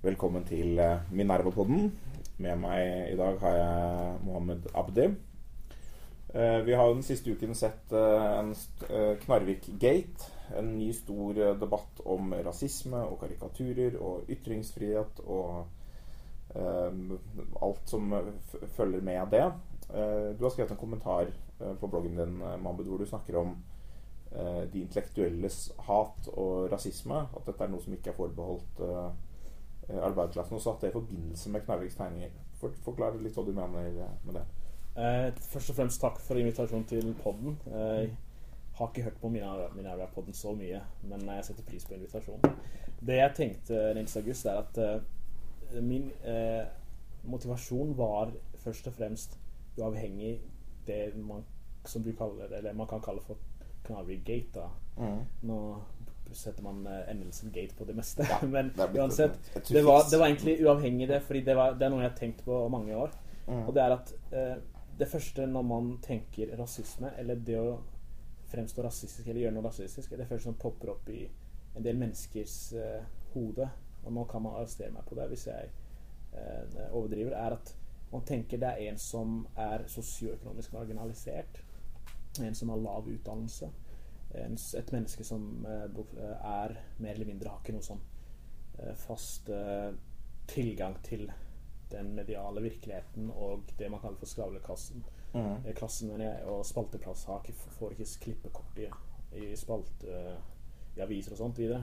Velkommen til eh, Minerva-podden. Med meg i dag har jeg Mohammed Abdi. Eh, Vi har den siste uken sett eh, en Knarvik-gate. En ny stor debatt om rasisme og karikaturer og ytringsfrihet og alt som følger med det. Du har skrevet en kommentar på bloggen din, Mohammed, hvor du snakker om de intellektuelles hat og rasisme. At dette er noe som ikke er forbeholdt eh, arbeiderklassen. Og at det i forbindelse med Knarviks tegninger. For, forklar litt hva du mener eh, med det. Eh, først og fremst takk for invitasjonen til podden. Eh, jeg har ikke hørt på Minerva-podden så mye, men jeg setter pris på invitasjonen. Det jeg tenkte, Nils August, er at uh, min uh, motivasjon var først og fremst uavhengig det man, som du kaller, eller man kan kalle for Knarvik-gate. da. Nå setter man eh, endelsen gate på det meste. Ja, Men det uansett, et- et det var, det var egentlig uavhengig det, fordi det, var, det er noe jeg har tenkt på mange år. Mm. Og det er at eh, det første når man tenker rasisme, eller det å fremstå rasistisk eller gjøre noe rasistisk, er det første som popper opp i en del menneskers eh, hode. Og nå kan man arrestere meg på det hvis jeg eh, overdriver. Er at man tenker det er en som er sosioøkonomisk marginalisert. En som har lav utdannelse. En, et menneske som eh, eh, er mer eller mindre har ikke noe sånn eh, fast tilgang til den mediale virkeligheten og det man kaller for skravlekassen. Mm. Klassen jeg, og spalteplass har ikke, får ikke klippekort i, i spalte i aviser og sånt videre.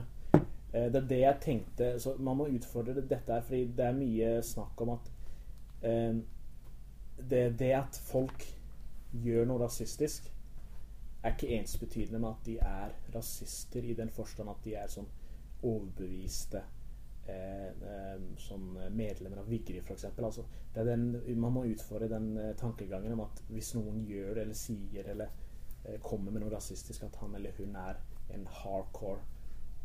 Det er det jeg tenkte Så man må utfordre dette her, fordi det er mye snakk om at eh, det, det at folk gjør noe rasistisk, er ikke ensbetydende med at de er rasister i den forstand at de er sånn overbeviste eh, eh, som medlemmer av Vigri, f.eks. Altså, det er den, man må utfordre den eh, tankegangen om at hvis noen gjør det eller sier eller eh, kommer med noe rasistisk, at han eller hun er en hardcore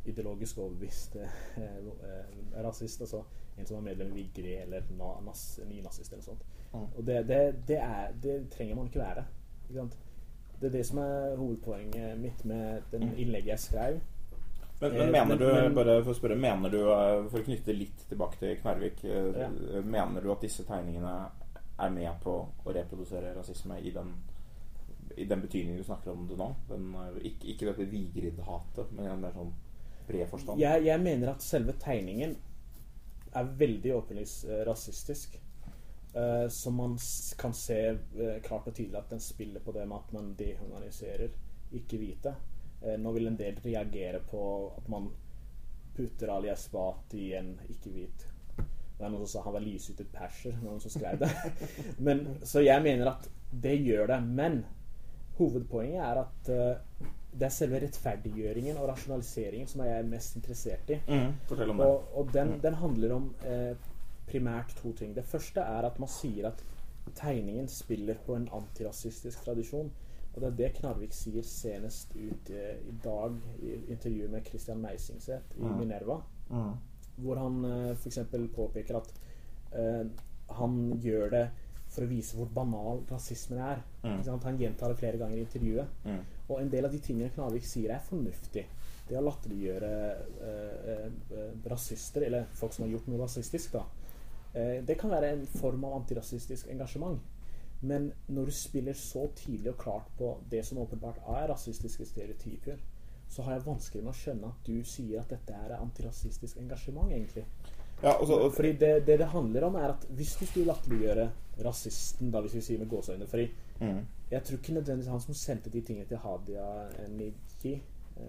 ideologisk overbevist eh, eh, rasist. Altså en som er medlem i Vigri eller nynazist eller sånt. Mm. Og det, det, det, er, det trenger man ikke være. Ikke sant? Det er det som er hovedpoenget mitt med den innlegget jeg skrev. Men, Eh, men mener men- du, men- bare for å spørre, mener du, eh, for å knytte litt tilbake til Knarvik, eh, Ja. mener du at disse tegningene er med på å reprodusere rasisme i den, i den betydningen du snakker om det nå? Den, eh, ikke, ikke dette Vigrid-hatet, men i en mer sånn bred forstand? Jeg, jeg mener at selve tegningen er veldig åpenlyst eh, rasistisk. Eh, som man kan se uh, klart og tydelig at den spiller på det med at man dehumaniserer ikke-hvite. Uh, nå vil en del reagere på at man putter Ali Esbat i en ikke-hvit Det er noen som sa han var lyshudet perser, noen som skrev det. men, så jeg mener at det gjør det. Men hovedpoenget er at eh, det er selve rettferdiggjøringen og rasjonaliseringen som jeg er mest interessert i. Mm, fortell om det. Og, og den, den handler om eh, primært to ting. Det første er at man sier at tegningen spiller på en antirasistisk tradisjon. Og det er det Knarvik sier senest ut eh, i dag i intervjuet med Christian Meisingseth i Mm. Minerva. Mm. Hvor han eh, f.eks. påpeker at eh, han gjør det for å vise hvor banal rasismen er. Mm. Han gjentar det flere ganger i intervjuet. Mm. Og en del av de tingene Knarvik sier, er fornuftig. Det å latterliggjøre eh, eh, rasister, eller folk som har gjort noe rasistisk, da. Eh, det kan være en form av antirasistisk engasjement. Men når du spiller så tydelig og klart på det som åpenbart er rasistiske stereotyper, så har jeg vanskelig med å skjønne at du sier at dette er antirasistisk engasjement, egentlig. Ja, også, og- Fordi det, det det handler om, er at hvis du skulle latterliggjøre rasisten, da hvis vi sier med gåseøyne Fordi Mm. jeg tror ikke nødvendigvis han som sendte de tingene til Hadia Niji eh,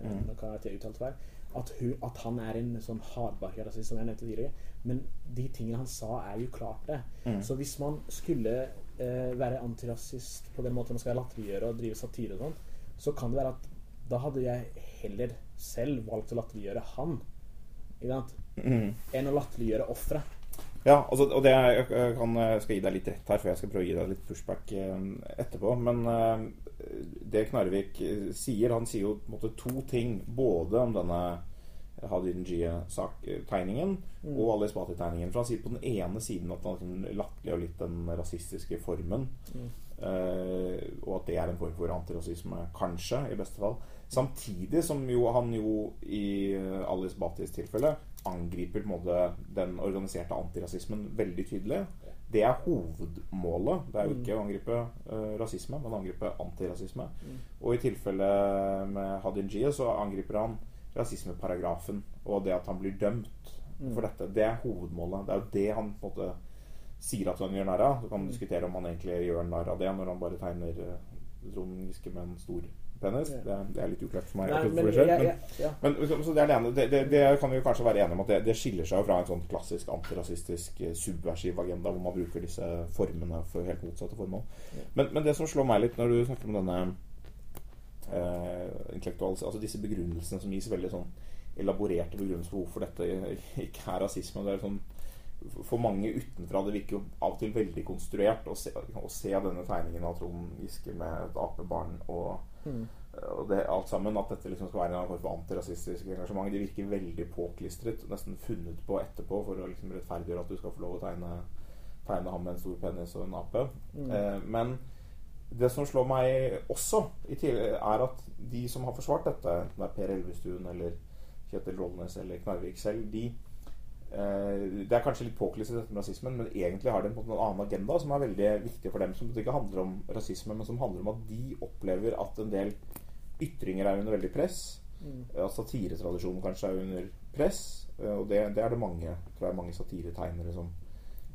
Mm. Nå kan jeg uttalt feil. At, hun, at han er en sånn hardbarka rasist, som jeg nevnte tidligere. Men de tingene han sa, er jo klart det. Mm. Så hvis man skulle eh, være antirasist på den måten man skal latterliggjøre og drive satire og sånt, så kan det være at da hadde jeg heller selv valgt å latterliggjøre han ikke sant? Mm. enn å latterliggjøre offeret. Ja, altså, og det jeg kan, jeg skal gi deg litt rett her, for jeg skal prøve å gi deg litt pushback eh, etterpå. Men eh, det Knarvik eh, sier Han sier jo på en måte to ting. Både om denne Hadir-Njie-tegningen Mm. og Ali Spati-tegningen. For han sier på den ene siden at han latterliggjør litt den rasistiske formen. Mm. Og at det er en form for antirasisme, kanskje, i beste fall. Samtidig som jo han jo i Alice Batis tilfelle angriper måte den organiserte antirasismen veldig tydelig. Det er hovedmålet. Det er jo ikke å angripe uh, rasisme, men å angripe antirasisme. Og i tilfellet med Hadin Jie så angriper han rasismeparagrafen og det at han blir dømt for dette. Det er hovedmålet. Det er jo det han på en måte sier at han gjør narr av. Så kan man diskutere om han egentlig gjør narr av det når han bare tegner Trond Giske med en stor penis. Det, det er litt uklart for meg. Nei, men, selv, men- jeg, ja. men så, så det det ene. Det, det, kan vi kanskje være enige om at det, det skiller seg fra en sånn klassisk antirasistisk eh, subversiv agenda hvor man bruker disse formene for helt motsatte formål. Ja. Men, men det som slår meg litt når du snakker om denne eh, intellektuals... Altså disse begrunnelsene som gis veldig sånn elaborerte begrunnelser for hvorfor dette ikke er rasisme. Det er sånn for mange utenfra det virker jo av og til veldig konstruert å se, å se denne tegningen av Trond Giske med et apebarn og Mm. og det, alt sammen, at dette liksom skal være en form for antirasistisk engasjement. Det virker veldig påklistret, nesten funnet på etterpå for å liksom rettferdiggjøre at du skal få lov å tegne, tegne ham med en stor penis og en ape. Mm. Eh, men det som slår meg også, er at de som har forsvart dette, det er Per Elvestuen eller Kjetil Rollnes eller Knarvik selv, de Det er kanskje litt påklisset dette med rasismen, men egentlig har de en annen agenda som er veldig viktig for dem. Som ikke handler om rasisme, men som handler om at de opplever at en del ytringer er under veldig press. Mm. At satiretradisjonen kanskje er under press. eh, Og det, det er det mange tror jeg, mange satiretegnere som,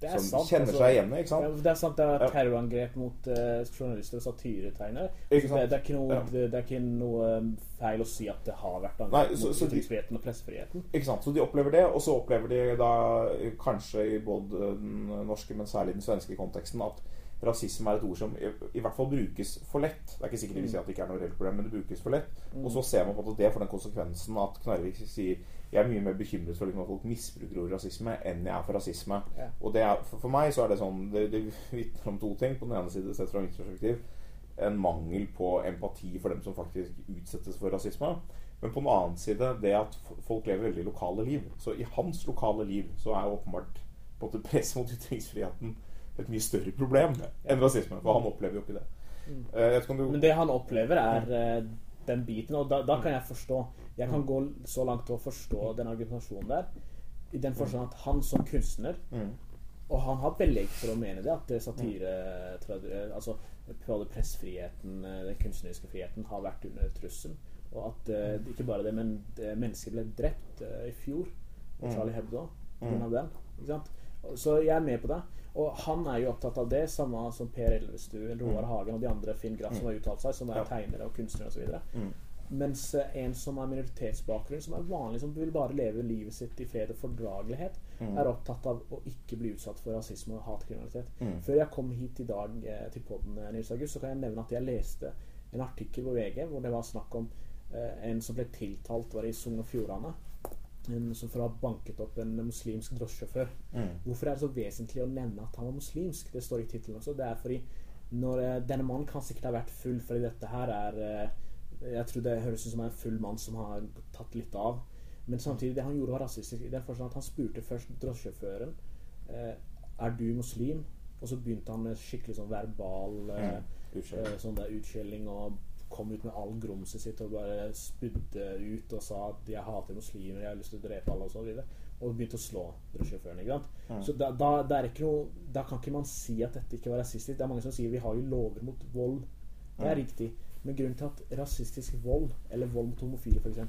som sant, kjenner altså. seg igjen i. ikke sant? det er sant, det er terrorangrep mot uh, journalister og satiretegnere. Ikke Det, det, er ikke noe, det, det er ikke noe um, feil å si at det har vært angrep mot ytringsfriheten og pressefriheten. Ikke sant? Så de opplever det, og så opplever de da eh, kanskje i både den norske, men særlig den svenske konteksten at rasisme er et ord som i, i hvert fall brukes for lett. Det er ikke sikkert de vil si at det ikke er noe reelt problem, men det brukes for lett. Mm. Og så ser man på at det for den konsekvensen at Knarvik sier jeg er mye mer bekymret for liksom, at folk misbruker ordet rasisme enn jeg er for rasisme. Ja. Og det er, for, for meg så er det sånn Det, det vitner om to ting. På den ene side, sett fra mitt perspektiv, en mangel på empati for dem som faktisk utsettes for rasisme. Men på den annen side det at folk lever veldig lokale liv. Så i hans lokale liv så er åpenbart på en måte press mot ytringsfriheten et mye større problem enn rasisme. For han opplever jo ikke det. Mm. Eh, om du Men det han opplever, er eh, den biten, og da, da kan jeg forstå. Jeg kan Mm. gå så langt til å forstå den argumentasjonen der. I den forstand at han som kunstner mm. Og han har belegg for å mene det, at satire trad- eh, Altså både pressefriheten, eh, den kunstneriske friheten, har vært under trussel. Og at uh, ikke bare det, men det, mennesker ble drept uh, i fjor. Mm. Charlie Hebdo Mm. den. Så jeg er med på det. Og han er jo opptatt av det, samme som Per Elvestuen, Roar Hagen og de andre Finn Graff som har uttalt seg, som er Mm. Tegnere og kunstnere osv. Mm. Mens eh, en som har minoritetsbakgrunn, som er vanlig, som vil bare leve livet sitt i fred og fordragelighet, Mm. er opptatt av å ikke bli utsatt for rasisme og hatkriminalitet. Mm. Før jeg kom hit i dag eh, til podden, eh, Nils August, så kan jeg nevne at jeg leste en artikkel på VG hvor det var snakk om eh, en som ble tiltalt, var i Sogn og Fjordane. En som for å ha banket opp en muslimsk drosjesjåfør. Mm. Hvorfor er det så vesentlig å nevne at han var muslimsk? Det står i tittelen også. Det er fordi når eh, denne mannen kan sikkert ha vært full, fordi dette her er eh, Jeg tror det høres ut som en full mann som har tatt litt av. Men samtidig, det han gjorde, var rasistisk. I den forstand at han spurte først drosjesjåføren eh, Er du muslim. Og så begynte han med skikkelig sånn verbal eh, Mm. Eh, sånn der utskjelling og kom ut med all grumset sitt og bare spydde ut og sa at 'jeg hater muslimer, jeg har lyst til å drepe alle' og så videre. Og begynte å slå drosjesjåføren. ikke sant? Mm. Så da, da, det ikke noe, da kan ikke man si at dette ikke var rasistisk. Det er mange som sier vi har jo lover mot vold. Det er Mm. riktig. Men grunnen til at rasistisk vold, eller vold mot homofile f.eks.,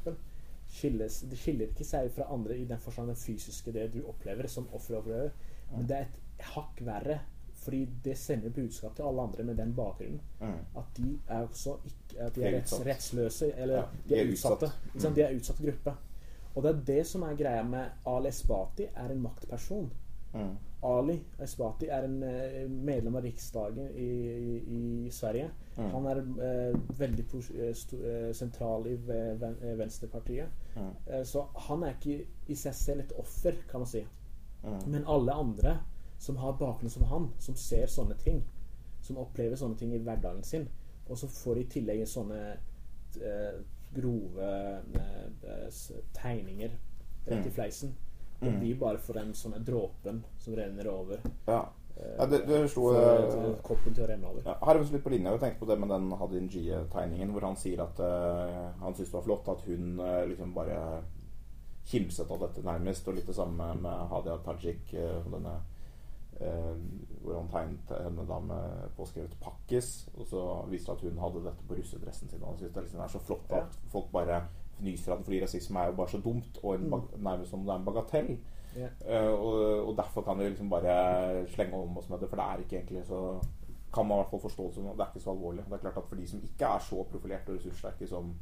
skilles Det skiller ikke seg fra andre i den forstand den fysiske, det du opplever som offer opplever. Men det er et hakk verre. Fordi det sender budskap til alle andre med den bakgrunnen. Mm. At de er også ikke At de er retts, rettsløse. Eller Ja, de er utsatte. utsatt. Ikke? De er utsatt gruppe. Og det er det som er greia med Ali Bati, er en maktperson. Mm. Ali Esbati er en eh, medlem av Riksdagen i, i, i Sverige. Mm. Han er eh, veldig eh, eh, sentral i ven, Venstrepartiet. Mm. Eh, så han er ikke i seg selv et offer, kan man si. Mm. Men alle andre som har bakgrunn som han, som ser sånne ting, som opplever sånne ting i hverdagen sin, og så får de i tillegg sånne eh, grove tegninger rett i Mm. fleisen. Det Mm. blir bare for den sånne dråpen som renner over. Ja. Ja, det, det slo Få koppen til å renne over. ja, Har jeg litt på linje. Jeg tenkte på det med den Hadin G-tegningen, hvor han sier at uh, han syns det var flott at hun uh, liksom bare kimset av dette nærmest. Og litt det samme med Hadia Tajik, uh, denne eh, hvor han tegnet henne da med påskrevet 'pakkis'. Og så viste det at hun hadde dette på russedressen sin. Og han synes det liksom er så flott at folk bare fnyser av det, fordi rasisme er jo bare så dumt, og bag- nærmest som det er en bagatell. Yeah. Uh, og, og derfor kan vi liksom bare slenge om oss med det, for det er ikke egentlig så kan man i hvert fall forstå det som det er ikke så alvorlig. Det er klart at For de som ikke er så profilerte og ressurssterke som,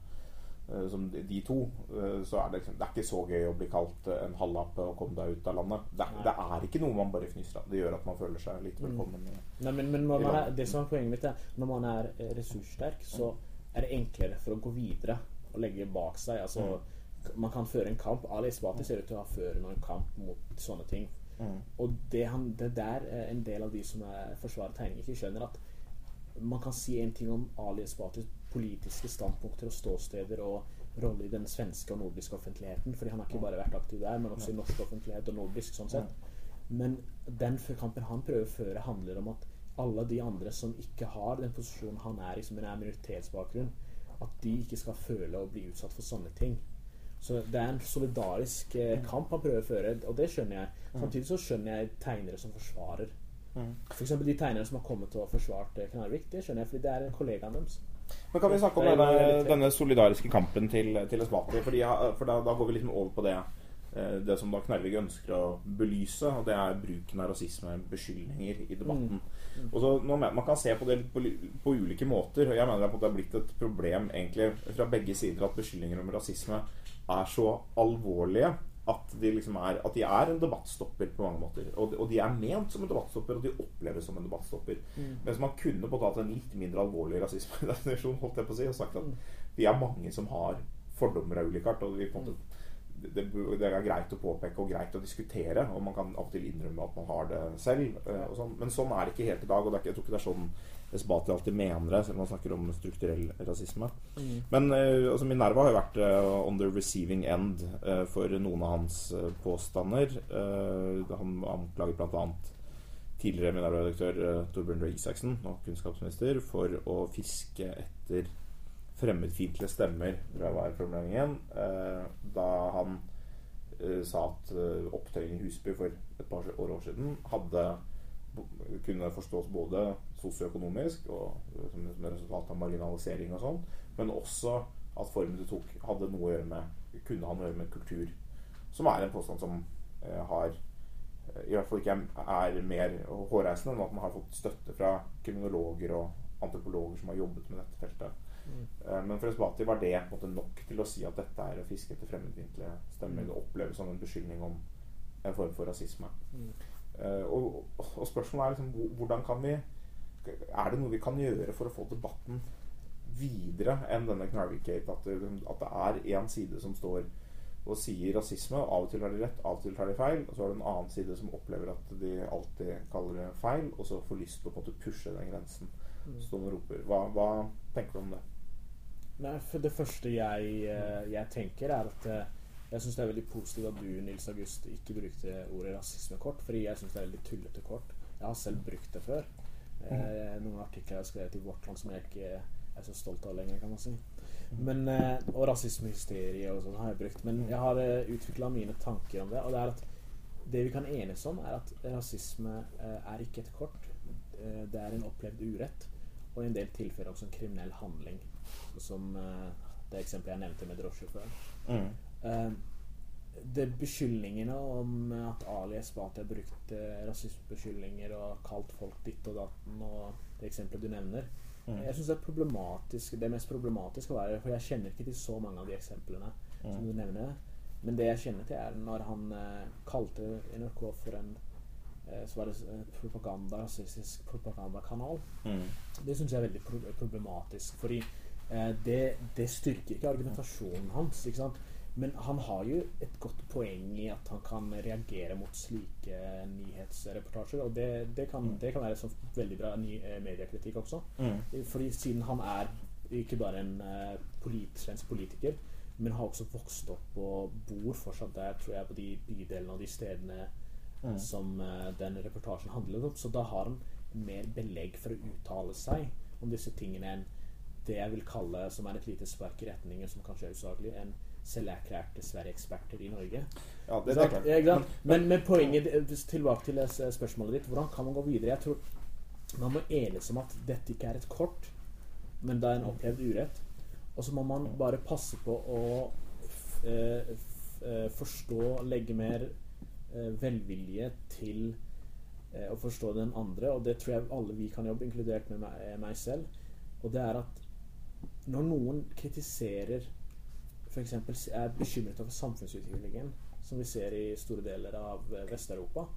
uh, som de- de to, uh, så er det liksom Det er ikke så gøy å bli kalt en halvape og komme deg ut av landet. Det, det er ikke noe man bare fnyser av. Det gjør at man føler seg litt velkommen. Mm. Nei, men, men er, det som er poenget mitt, er når man er eh, ressurssterk, så er det enklere for å gå videre og legge bak seg. Altså, Man kan føre en kamp. Ali Esbati ser ut til å føre noen kamp mot sånne ting. Og det, han, det der er en del av de som er forsvarer tegning, ikke skjønner at man kan si en ting om Ali Esbatis politiske standpunkter og ståsteder og rolle i den svenske og nordiske offentligheten. Fordi han har ikke bare vært aktiv der, men også i norsk offentlighet og nordisk. sånn sett. Men den kampen han prøver å føre, handler om at alle de andre som ikke har den posisjonen han er i, som en minoritetsbakgrunn, at de ikke skal føle å bli utsatt for sånne ting. Så det er en solidarisk eh, kamp han prøver å føre, og det skjønner jeg. Samtidig så skjønner jeg tegnere som forsvarer. For eksempel de tegnere som har kommet og forsvart eh, Knarvik. Det skjønner jeg, fordi det er en kollega av deres. Men kan vi snakke om denne, denne solidariske kampen til, til Esbati? Fordi, for da, da går vi liksom over på det eh, Det som da Knarvik ønsker å belyse, og det er bruken av rasisme, beskyldninger, i debatten. Og så nå, Man kan se på det på, på ulike måter. Jeg mener at det har blitt et problem egentlig fra begge sider at beskyldninger om rasisme er så alvorlige at de, liksom er, at de er en debattstopper på mange måter. Og de, og de er ment som en debattstopper, og de oppleves som en debattstopper. Mens man kunne på tatt en litt mindre alvorlig rasismedefinisjon, holdt jeg på å si, og sagt at vi er mange som har fordommer av ulik art. og vi på en måte det, det er greit å påpeke og greit å diskutere, og man kan av og til innrømme at man har det selv. eh, sånn. Men sånn er det ikke helt i dag, og det er ikke, jeg tror ikke det er sånn Esbati alltid mener det, selv om man snakker om strukturell rasisme. Men eh, altså Minerva har jo vært eh, on the receiving end for noen av hans påstander. Han anklager bl.a. tidligere Minerva-redaktør Torbjørn Røe Isaksen, nå kunnskapsminister, for å fiske etter fremmedfiendtlige stemmer, fra jeg var formuleringen, eh, da han eh, sa at eh, opptøyene i Husby for et par år, år siden hadde kunne forstås både sosioøkonomisk og eh, som, som resultat av marginalisering og sånn, men også at formen du tok, hadde noe å gjøre med kunne ha noe å gjøre med kultur. Som er en påstand som eh, har eh, i hvert fall ikke er mer hårreisende enn at man har fått støtte fra kriminologer og antropologer som har jobbet med dette feltet. Eh, Men for Esbati var det måte nok til å si at dette er å fiske etter fremmedfiendtlige stemmer. Det oppleves som en beskyldning om en form for rasisme. Eh, Og, og spørsmålet er liksom hvordan kan vi Er det noe vi kan gjøre for å få debatten videre enn denne Knarvik-gate? At, det- at det er én side som står og sier rasisme, og av og til har de rett, av og til tar de feil. Og så er det en annen side som opplever at de alltid kaller det feil, og så får lyst til å på en måte pushe den grensen. Står og roper. Hva, hva tenker du om det? Nei, for Det første jeg, eh, jeg tenker, er at eh, jeg syns det er veldig positivt at du, Nils August, ikke brukte ordet rasismekort. Fordi jeg syns det er veldig tullete kort. Jeg har selv brukt det før. Eh, noen artikler jeg har skrevet i Vårt Land som jeg ikke er så stolt av lenger, kan man si. Men, eh, og rasismehysterie og sånn har jeg brukt. Men jeg har uh, utvikla mine tanker om det. Og det er at det vi kan enes om, er at rasisme eh, er ikke et kort. Eh, det er en opplevd urett. Og i en del tilfeller også en kriminell handling. Som eh, det eksempelet jeg nevnte med drosjesjåføren. Eh, det beskyldningene om at Ali Esbati har brukt eh, rasismebeskyldninger og kalt folk ditt og datten, og det eksempelet du nevner Jeg syns det er problematisk Det mest problematiske var For jeg kjenner ikke til så mange av de eksemplene som du nevner. Men det jeg kjenner til, er når han kalte NRK for en så var det propaganda, rasistisk propagandakanal. Det syns jeg er veldig pro problematisk. Fordi det, det styrker ikke argumentasjonen hans. Ikke? Men han har jo et godt poeng i at han kan reagere mot slike nyhetsreportasjer. Og det, det, kan, det kan være sånn veldig bra ny, eh, mediekritikk også. Fordi siden han er ikke bare en eh, polit, svensk politiker, men har også vokst opp og bor fortsatt der, tror jeg, på de bydelene og de stedene mm. som den reportasjen handler om. Så da har han mer belegg for å uttale seg om disse tingene enn det jeg vil kalle, som er et lite spark i retningen, som kanskje er usaklig, en selverklærte Sverige-eksperter i Norge. Ja, det, det er klart. Men, men, poenget tilbake til spørsmålet ditt. Hvordan kan man gå videre? Jeg tror man må enes om at dette ikke er et kort, men det er en opplevd urett. Og så må man bare passe på å eh, eh, forstå, legge mer eh, velvilje til å forstå den andre. Og det tror jeg alle vi kan jobbe, inkludert med meg, meg selv. Og det er at når noen kritiserer f.eks. er bekymret over samfunnsutviklingen, som vi ser i store deler av Vest-Europa,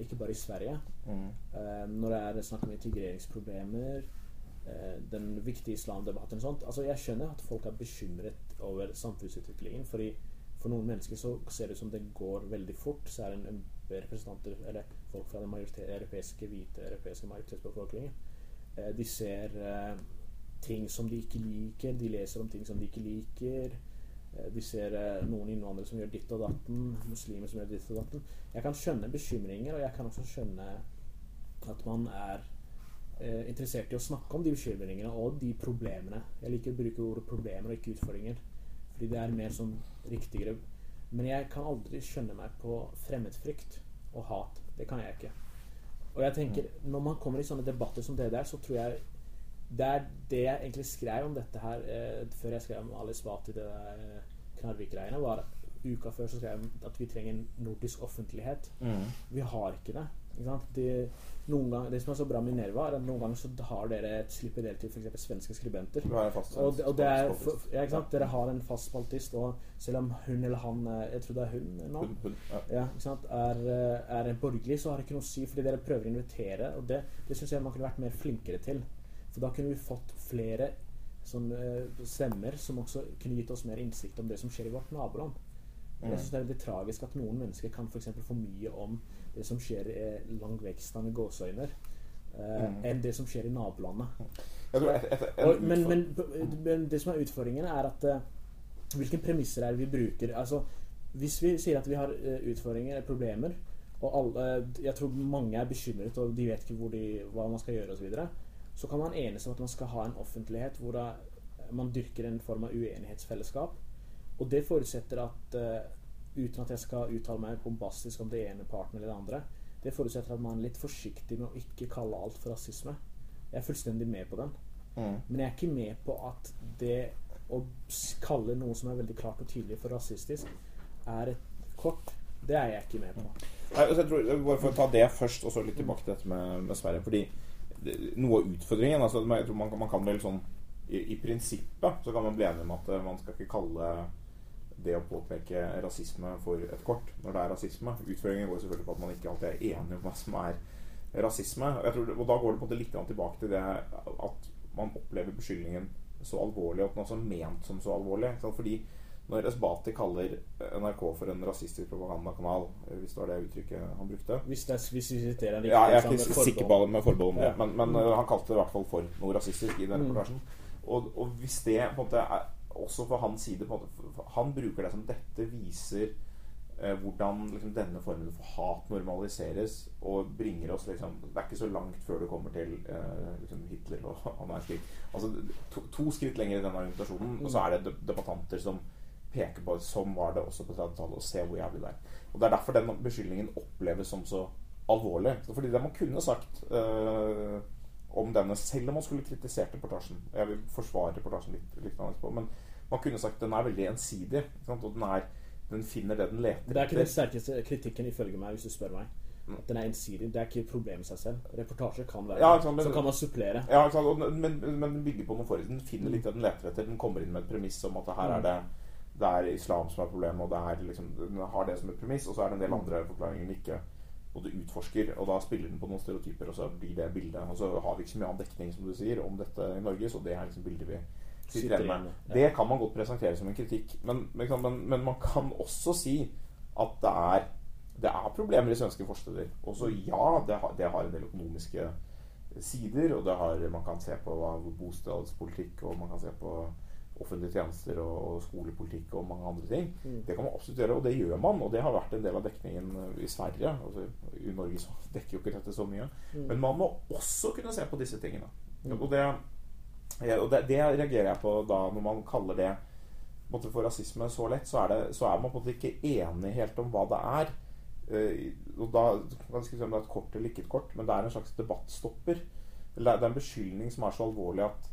ikke bare i Sverige, mm. når det er snakk om integreringsproblemer Eh, den viktige islamdebatten. og Sånt. Altså, jeg skjønner at folk er bekymret over samfunnsutviklingen. fordi For noen mennesker så ser det ut som det går veldig fort. Så er det en, representanter, eller folk fra den europeiske, hvite europeiske majoritetsbefolkningen eh, De ser eh, ting som de ikke liker. De leser om ting som de ikke liker. Eh, de ser eh, noen innvandrere som gjør ditt og datten. Muslimer som gjør ditt og datten. Jeg kan skjønne bekymringer, og jeg kan også skjønne at man er eh, interessert i å snakke om de bekymringene og de problemene. Jeg liker å bruke ordet problemer og ikke utfordringer, fordi det er mer sånn riktigere. Men jeg kan aldri skjønne meg på fremmedfrykt og hat. Det kan jeg ikke. Og jeg tenker, mm. når man kommer i sånne debatter som det der, så tror jeg det er det jeg egentlig skrev om dette her eh, før jeg skrev om Alice Bati, det der Knarvik-greiene, var uka før så skrev jeg at vi trenger en nordisk offentlighet. Mm. Vi har ikke det. Det, gang, det som er så bra med Minerva, er at noen ganger så har dere et slipper del til f.eks. svenske skribenter. Og, og det er, for, ja, ikke? Dere har en fast spaltist, og selv om hun eller han Jeg tror det er hun nå. Ja. Ikke sant? Er, en er borgerlig, så har det ikke noe å si, fordi dere prøver å invitere. Og det, det syns jeg man kunne vært mer flinkere til. For da kunne vi fått flere sånn, stemmer som også kunne gitt oss mer innsikt om det som skjer i vårt naboland. Mm. Jeg synes Det er veldig tragisk at noen mennesker kan for, for mye om det som skjer i langt vekk med gåseøyne, eh, mm. enn det som skjer i nabolandet. Men, men, men, det som er utfordringen, er at eh, hvilke premisser er det vi bruker? Altså, hvis vi sier at vi har uh, utfordringer, problemer, og alle, jeg tror mange er bekymret og de vet ikke de, hva man skal gjøre osv., så, kan man enes om at man skal ha en offentlighet hvor da, man dyrker en form av uenighetsfellesskap. Og det forutsetter at uh, uten at jeg skal uttale meg bombastisk om det ene parten eller det andre, det forutsetter at man er litt forsiktig med å ikke kalle alt for rasisme. Jeg er fullstendig med på den. Mm. Men jeg er ikke med på at det å kalle noe som er veldig klart og tydelig for rasistisk, er et kort. Det er jeg ikke med på. Nei, altså jeg tror, bare For å ta det først, og så litt tilbake til dette med, med Sverige. Fordi noe av utfordringen altså, jeg tror man, man kan vel sånn i, i, prinsippet så kan man bli enig om at man skal ikke kalle det å påpeke rasisme for et kort når det er rasisme. Utføringen går selvfølgelig på at man ikke alltid er enig om hva som er rasisme. Tror, og da går det på det litt tilbake til det at man opplever beskyldningen så alvorlig, og at den også er ment som så alvorlig. Fordi når Esbati kaller NRK for en rasistisk propagandakanal, hvis det var det uttrykket han brukte Hvis, det, hvis vi siterer riktig, ja, Jeg er ikke sikker på det med forbehold ja. men, men mm. han kalte det i hvert fall for noe rasistisk i den mm. reportasjen. Mm. Og, og, hvis det på en måte er også fra hans side Han bruker det som dette viser eh, hvordan liksom, denne formen for hat normaliseres og bringer oss liksom, Det er ikke så langt før du kommer til eh, liksom Hitler og er. Altså, to, to, skritt lenger i denne argumentasjonen, og så er det debattanter som peker på Sånn var det også på 30-tallet, og se hvor jævlig det er. Og Det er derfor den beskyldningen oppleves som så alvorlig. Fordi det man kunne sagt øh, om denne, selv om man skulle kritisert reportasjen Jeg vil forsvare reportasjen litt, litt på, men man kunne sagt den er veldig ensidig. Og den, er, den, finner det den leter etter. Det er ikke den sterkeste kritikken ifølge meg, hvis du spør meg. At den er ensidig. Det er ikke et problem i seg selv. Reportasje kan være ja, sant, men, Så kan man supplere. Ja, sant, men, men, den bygger på noe forut. Den finner litt det den leter etter. Den kommer inn med et premiss om at her er det det er islam som er problemet, og det er liksom, den har det som et premiss. Og så er det en del andre forklaringer den ikke og du utforsker. Og da spiller den på noen stereotyper, og så blir det bildet. Og så har vi ikke så mye annen dekning som du sier om dette i Norge, så det er liksom bildet vi sitter igjen med. Det kan man godt presentere som en kritikk. Men, men, men man kan også si at det er, det er problemer i svenske forsteder. Også ja, det har, det har, en del økonomiske sider, og har, man kan se på bostedspolitikk, og man kan se på offentlige tjenester og, og, skolepolitikk og mange andre ting. Mm. Det kan man absolutt gjøre, og det gjør man. Og det har vært en del av dekningen i Sverige. Altså, I Norge så dekker jo ikke dette så mye. Mm. Men man må også kunne se på disse tingene. Mm. Og, det, og det, det, reagerer jeg på da når man kaller det måte, for rasisme så lett, så er, det, så er man på en måte ikke enig helt om hva det er. Uh, og da kan si om det er et kort eller ikke et kort, men det er en slags debattstopper. Det er en beskyldning som er så alvorlig at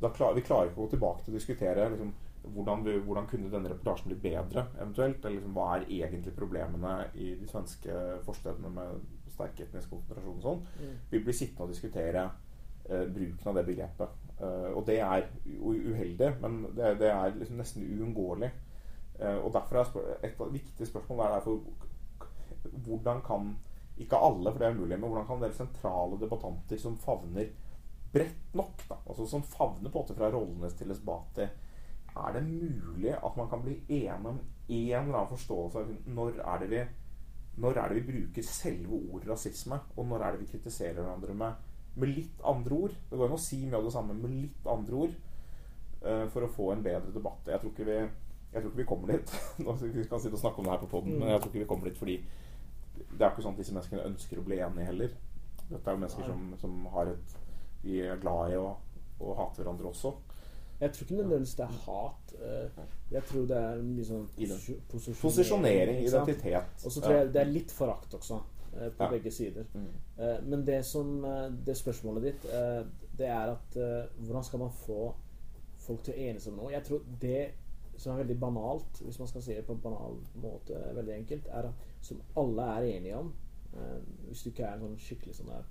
klar, vi klarer ikke å gå tilbake til å diskutere liksom, hvordan, vi, hvordan, kunne denne reportasjen bli bedre, eventuelt? Eller liksom, hva er egentlig problemene i de svenske forstedene med sterk etnisk konsentrasjon og sånn? Mm. Vi blir sittende og diskutere uh, bruken av det begrepet. Uh, og det er uheldig, men det, det er liksom nesten uunngåelig. Uh, og derfor er et viktig spørsmål er derfor hvordan kan ikke alle, for det er umulig, men hvordan kan dere sentrale debattanter som favner bredt nok, da, altså som favner på en måte fra Rollenes til Esbati Er det mulig at man kan bli enig om en eller annen forståelse av når er det vi når er det vi bruker selve ordet rasisme, og når er det vi kritiserer hverandre med, med litt andre ord? Det går an å si mye av det samme med litt andre ord uh, for å få en bedre debatt. Jeg tror ikke vi, tror ikke vi kommer dit. vi kan sitte og snakke om det her på poden, mm. men jeg tror ikke vi kommer dit fordi det er ikke sånn at disse menneskene ønsker å bli enige heller. Dette er jo mennesker som, som, har et De er glad i å, å hate hverandre også. Jeg tror ikke nødvendigvis det er hat. Eh, jeg tror det er mye sånn posisjonering. posisjonering identitet. Og så tror jeg det er litt forakt også, eh, på ja. begge sider. Mm. Eh, men det som Det spørsmålet ditt, det er at hvordan skal man få folk til å enes om noe? Jeg tror det som er veldig banalt, hvis man skal si det på en banal måte, veldig enkelt, er at som alle er enige om. Hvis du ikke er en sånn skikkelig sånn der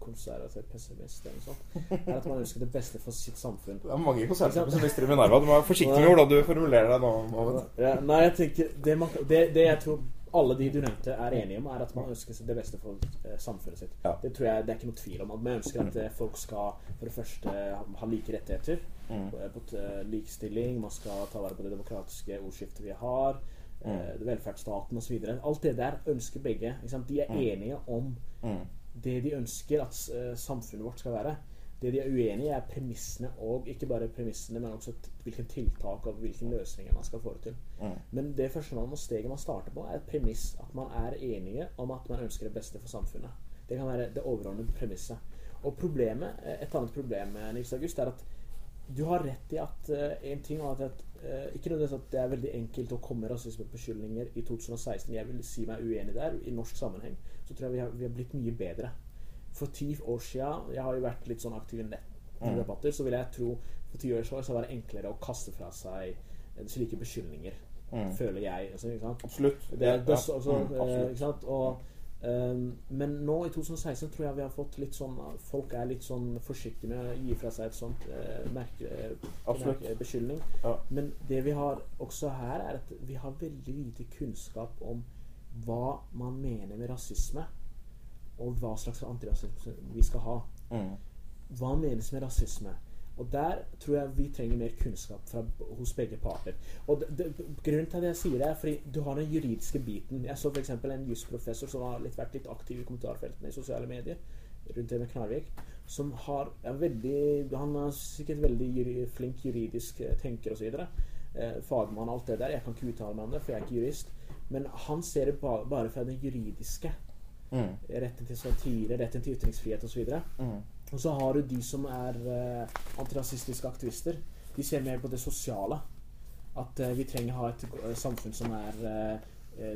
konservativ pessimist eller noe sånt, er at man ønsker det beste for sitt samfunn. Det er mange konservative pessimister i Minerva. Du må være forsiktig med hvordan du formulerer deg nå. Ja, nei, jeg tenker det, man, det, det, jeg tror alle de du nevnte, er enige om, er at man ønsker det beste for eh, samfunnet sitt. Ja. Det tror jeg det er ikke noe tvil om. At man ønsker at eh, folk skal for det første ha like rettigheter. Mm. På likestilling, man skal ta vare på det demokratiske ordskiftet vi har mm. velferdsstaten osv. Alt det der ønsker begge. De er mm. enige om mm. Det de ønsker at uh, samfunnet vårt skal være. Det de er uenige i, er premissene, og ikke bare premissene, men også hvilke tiltak og hvilke løsninger man skal få det til. Mm. Men det første man må steget man starter på, er et premiss. At man er enige om at man ønsker det beste for samfunnet. Det kan være det overordnede premisset. Og problemet, et annet problem Nils August, er at du har rett i at en ting er at Ikke nødvendigvis at det er veldig enkelt å komme med rasismebeskyldninger i 2016. Jeg vil si meg uenig der. I norsk sammenheng så tror jeg vi har, vi har blitt mye bedre. For ti år siden Jeg har jo vært litt sånn aktiv i nettdebatter. Mm. Så vil jeg tro for ti år siden så var det enklere å kaste fra seg slike beskyldninger. Mm. Føler jeg. Altså, Absolutt. Det, det, det, altså, mm, absolutt. Og Um, men nå i 2016 tror jeg vi har fått litt sånn Folk er litt sånn forsiktige med å gi fra seg et sånt uh, merke, merke, beskyldning. Ja. Men det vi har også her, er at vi har veldig lite kunnskap om hva man mener med rasisme, og hva slags antirasisme vi skal ha. Mm. Hva menes med rasisme? Og der tror jeg vi trenger mer kunnskap fra, hos begge parter. Og det, det, Grunnen til at jeg sier det, er fordi du har den juridiske biten. Jeg så f.eks. en jusprofessor som har litt, vært litt aktiv i kommentarfeltene i sosiale medier rundt det med Knarvik. Som har er veldig Han er sikkert veldig juri, flink juridisk eh, tenker osv. Eh, fagmann og alt det der. Jeg kan ikke uttale meg om det, for jeg er ikke jurist. Men han ser det bare, bare fra det juridiske. Mm. Retten til satire, retten til ytringsfrihet osv. Mm. Og så har du de som er uh, antirasistiske aktivister. De ser mer på det sosiale. At uh, vi trenger ha et uh, samfunn som er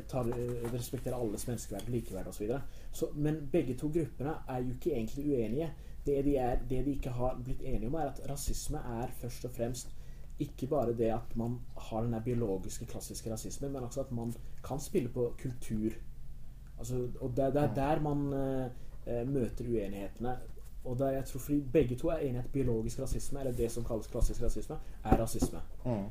tar, respekterer alles menneskeverd, likeverd osv. Men begge to gruppene er jo ikke egentlig uenige. Det de, er, det de ikke har blitt enige om, er at rasisme er først og fremst ikke bare det at man har den biologiske, klassiske rasismen, men også at man kan spille på kultur. Altså, og det, det, er der man møter uenighetene. Og der jeg tror fordi begge to er enige at biologisk rasisme, eller det som kalles klassisk rasisme, er rasisme. Mm.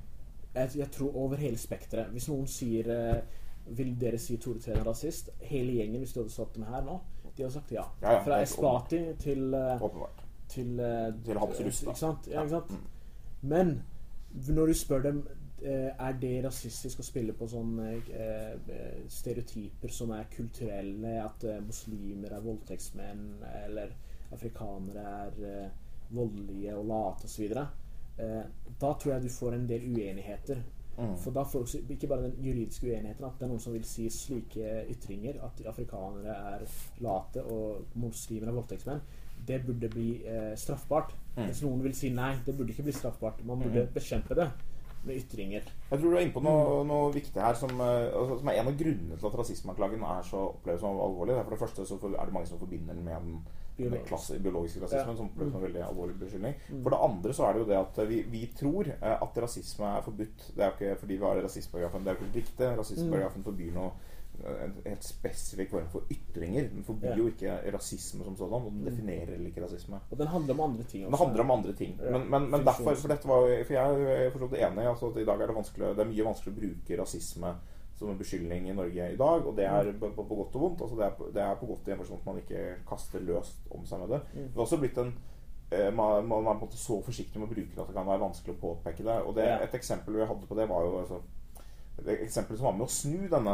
Jeg, jeg, tror over hele spekteret. Hvis noen sier eh, Vil dere si Tore Tven er rasist? Hele gjengen, hvis du hadde satt dem her nå, de hadde sagt ja. ja, ja Fra Espati til Åpenbart. Til, eh, til Hans da. Ikke sant? Ja, ikke sant? Mm. Men når du spør dem er det rasistisk å spille på sånne stereotyper som er kulturelle, at muslimer er voldtektsmenn, eller afrikanere er uh, voldelige og late osv., eh, da tror jeg du får en del uenigheter. Mm. For da får du ikke bare den juridiske uenigheten, at det er noen som vil si slike ytringer, at afrikanere er late og muslimer er voldtektsmenn, det burde bli eh, straffbart. Mm. Mens noen vil si nei, det burde ikke bli straffbart. Man burde Mm. bekjempe det med ytringer. Jeg tror du er inne på noe, noe viktig her som, eh, altså, som er en av grunnene til at rasismeanklagen er så oppleves som alvorlig. For det første så er det mange som forbinder den med den Biologisk. klasse, biologiske rasismen, som ble som en veldig alvorlig beskyldning. Mm. For det andre så er det jo det at vi, vi tror eh, at rasisme er forbudt. Det er jo ikke fordi vi har rasismeparagrafen. Det er jo ikke riktig. Rasismeparagrafen forbyr noe eh, en helt spesifikk form for ytringer. Den forbyr jo ikke rasisme som sådan, og den definerer ikke rasisme. Og den handler om andre ting også. Den handler om andre ting. Ja. Men, men, men derfor For dette var jo For jeg er for så vidt enig. Altså at I dag er det vanskelig Det er mye vanskelig å bruke rasisme som en beskyldning i Norge i dag. Og det er Mm. på, på, på godt og vondt. Altså det, er, på- det er på godt i en forstand at man ikke kaster løst om seg med det. Mm. Det har også blitt en eh, man, man er på en måte så forsiktig med å bruke det at det kan være vanskelig å påpeke det. Og det, Et eksempel vi hadde på det, var jo altså, det eksempelet som var med å snu denne,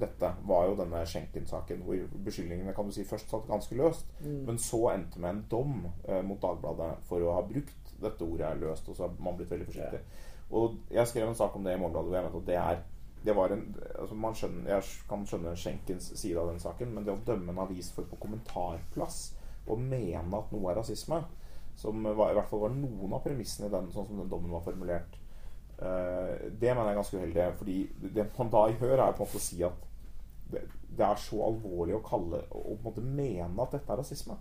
dette, var jo denne Schenken-saken. Hvor beskyldningene kan du si først satt ganske løst, Mm. men så endte med en dom eh, mot Dagbladet for å ha brukt dette ordet løst. Og så har man blitt veldig forsiktig. Og jeg skrev en sak om det i Morgenbladet hvor jeg mente at det er det var en, altså man skjønner, Jeg kan skjønne Schenkens side av den saken, men det å dømme en avis for på kommentarplass og mene at noe er rasisme, som var, i hvert fall var noen av premissene i den, sånn som den dommen var formulert, uh, det mener jeg er ganske uheldig. Fordi det man da gjør, er på en måte å si at det, det er så alvorlig å kalle og på en måte mene at dette er rasisme.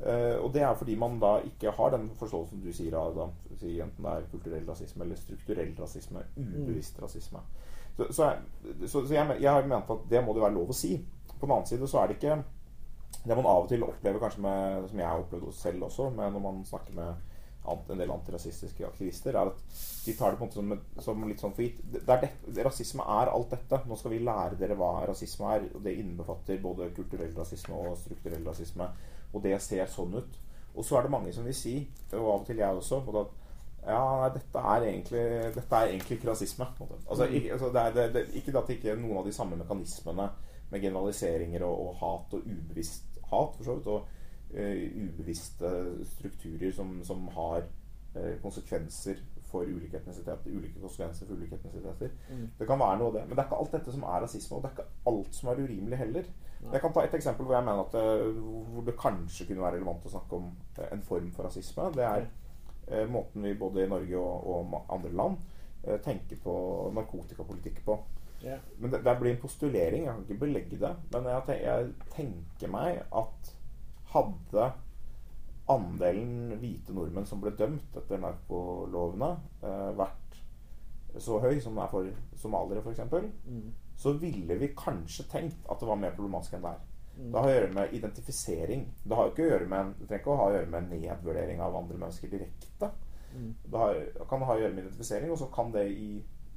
Uh, og det er fordi man da ikke har den forståelsen du sier da, enten det er kulturell rasisme eller strukturell rasisme, ubevisst rasisme. Så, så, så, så jeg, jeg har ment at det må det være lov å si. På den annen side så er det ikke Det man av og til opplever, kanskje med, som jeg har opplevd selv også, når man snakker med en del antirasistiske aktivister, er at de tar det på en måte som, som litt sånn for gitt. Det det, rasisme er alt dette. Nå skal vi lære dere hva rasisme er. Og det innbefatter både kulturell rasisme og strukturell rasisme. Og det ser sånn ut. Og så er det mange som vil si, og av og til jeg også, at ja, nei, dette er egentlig, dette er egentlig ikke rasisme. Altså, ikke, altså, det er, det, det, ikke at ikke noen av de samme mekanismene med generaliseringer og, og hat og ubevisst hat, for så vidt, og uh, ubevisste strukturer som, som har uh, konsekvenser for ulike etnisiteter. Ulike konsekvenser for ulike etnisiteter. Mm. Det kan være noe av det. Men det er ikke alt dette som er rasisme, og det er ikke alt som er urimelig heller. Nei. Jeg kan ta et eksempel hvor jeg mener at det, hvor det kanskje kunne være relevant å snakke om eh, en form for rasisme. Det er eh, måten vi både i Norge og, og andre land eh, tenker på narkotikapolitikk på. Yeah. Men det, det blir en postulering. Jeg kan ikke belegge det. Men jeg, ten- jeg tenker meg at hadde andelen hvite nordmenn som ble dømt etter narkolovene, eh, vært så høy som den er for somaliere f.eks., Mm. så ville vi kanskje tenkt at det var mer problematisk enn det er. Det har å gjøre med identifisering. Det har ikke å gjøre med Det trenger ikke å ha å gjøre med nedvurdering av andre mennesker direkte. Mm. Det har, kan ha å gjøre med identifisering, og så kan det i,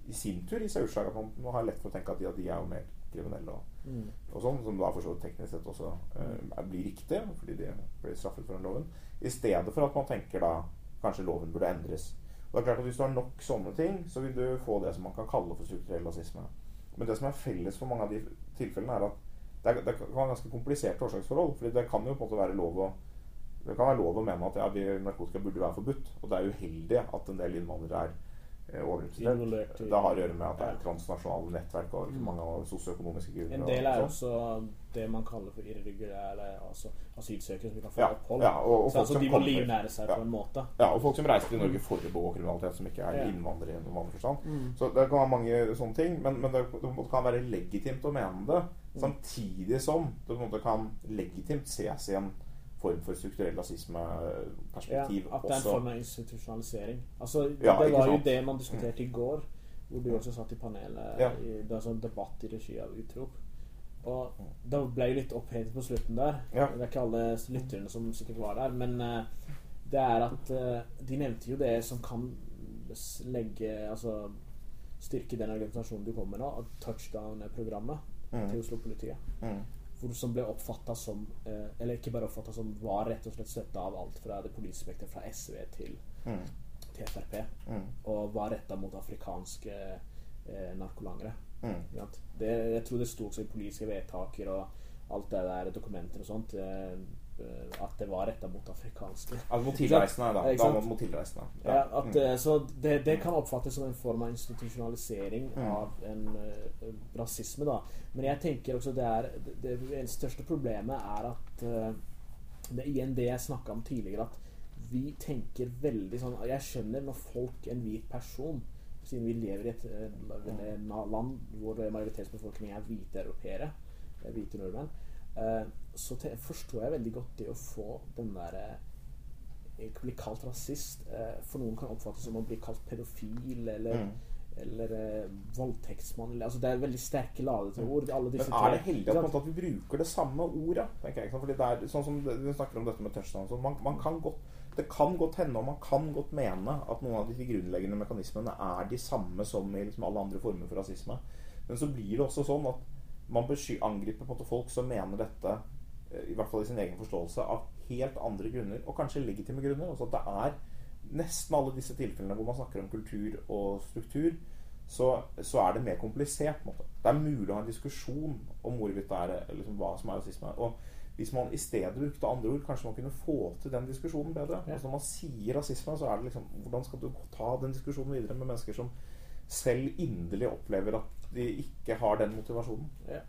i sin tur gi seg utslag at man, man har lett for å tenke at de, at de er jo mer kriminelle og, Mm. og sånn, som da for så teknisk sett også uh, blir riktig, fordi de blir straffet for den loven. I stedet for at man tenker da kanskje loven burde endres. Og det er klart at Hvis du har nok sånne ting, så vil du få det som man kan kalle for strukturell rasisme. Men det som er felles for mange av de tilfellene, er at det, er, det kan være ganske kompliserte årsaksforhold. fordi det kan jo på en måte være lov å det kan være lov å mene at ja, narkotika burde være forbudt. Og det er uheldig at en del innvandrere er overrepresentert. Det har å gjøre med at det er transnasjonale nettverk og Mm. mange av sosioøkonomiske grunner. En del er og også det man kaller for irregulære altså asylsøkere som vi kan få Ja, opphold. ja, og- og så altså, de må livnære seg Ja. på en måte. Ja, og folk som reiser til Norge for å begå kriminalitet, som ikke er Ja. innvandrere i en vanlig forstand. Mm. Så det kan være mange sånne ting, men, men det, det kan være legitimt å mene det. Mm. Samtidig som det på en måte kan legitimt ses i en form for strukturell Ja, at det er en form av institusjonalisering. Altså, Ja, det var jo det man diskuterte i går, hvor du også satt i panelet. Ja. I, det var sånn debatt i regi av Utrop. Og det ble jo litt opphetet på slutten der. Ja. Det er ikke alle lytterne som sikkert var der, men eh, det er at eh, de nevnte jo det som kan legge Altså styrke den argumentasjonen du kommer med nå, at touchdown-programmet Mm. til Oslo-politiet. Mm. Hvor som ble oppfatta som eh, Eller ikke bare oppfatta som, var rett og slett støtta av alt fra det politiske spekteret fra SV til, Mm. til Frp. Mm. Og var retta mot afrikanske eh, narkolangere. Mm. Det, jeg tror det sto også i politiske vedtaker og alt det der, dokumenter og sånt. Eh, at det var retta mot afrikanske. Mot tilreisende, da. Da mot tilreisende. Ja, at, Mm. eh, Så det, det kan oppfattes som en form av institusjonalisering Mm. av en uh, rasisme, da. Men jeg tenker også det er Det, det største problemet er at uh, det igjen det jeg snakka om tidligere, at vi tenker veldig sånn Jeg skjønner når folk, en hvit person siden vi lever i et eh, en land hvor majoritetsbefolkningen er hvite europeere, eh, hvite nordmenn, eh, så te forstår jeg veldig godt det å få den derre ikke bli kalt rasist. Eh, for noen kan oppfattes som å bli kalt pedofil eller, Mm. eller eh, voldtektsmann. Eller, altså det er veldig sterke ladete ord. Alle disse Men er det heldig at, at vi bruker det samme ordet? jeg? Fordi det er sånn som Vi snakker om dette med touchdown. Man, man kan godt, det kan godt hende, og man kan godt mene, at noen av de grunnleggende mekanismene er de samme som i liksom alle andre former for rasisme. Men så blir det også sånn at man angriper på en måte folk som mener dette, eh, i hvert fall i sin egen forståelse, av helt andre grunner, og kanskje legitime grunner. Altså at det er nesten alle disse tilfellene hvor man snakker om kultur og struktur, så, så er det mer komplisert. måte. Det er mulig å ha en diskusjon om hvorvidt det er liksom, hva som er rasisme. Og hvis man i stedet brukte andre ord, kanskje man kunne få til den diskusjonen bedre. Ja. Altså Når man sier rasisme, så er det liksom Hvordan skal du ta den diskusjonen videre med mennesker som selv inderlig opplever at de ikke har den motivasjonen? Ja.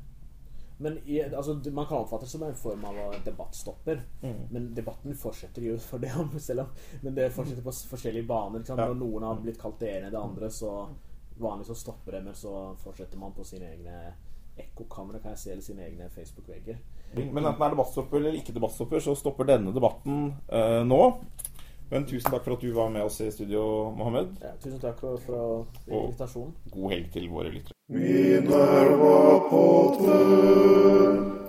Men i, altså, man kan oppfatte det som en form av eh, debattstopper. Mm. Men debatten fortsetter jo for det, selv om Men det fortsetter på forskjellige baner. Ja. Når noen har blitt kalt det ene det andre, så vanligvis så stopper det, men så fortsetter man på sine egne ekkokamre, kan jeg si, eller sine egne Facebook-vegger. Men enten er debattstopper eller ikke debattstopper, så stopper denne debatten uh, nå. Men tusen takk for at du var med oss i studio, Mohammed. Ja, tusen takk for, for invitasjonen. God helg til våre lyttere. Minerva-podden.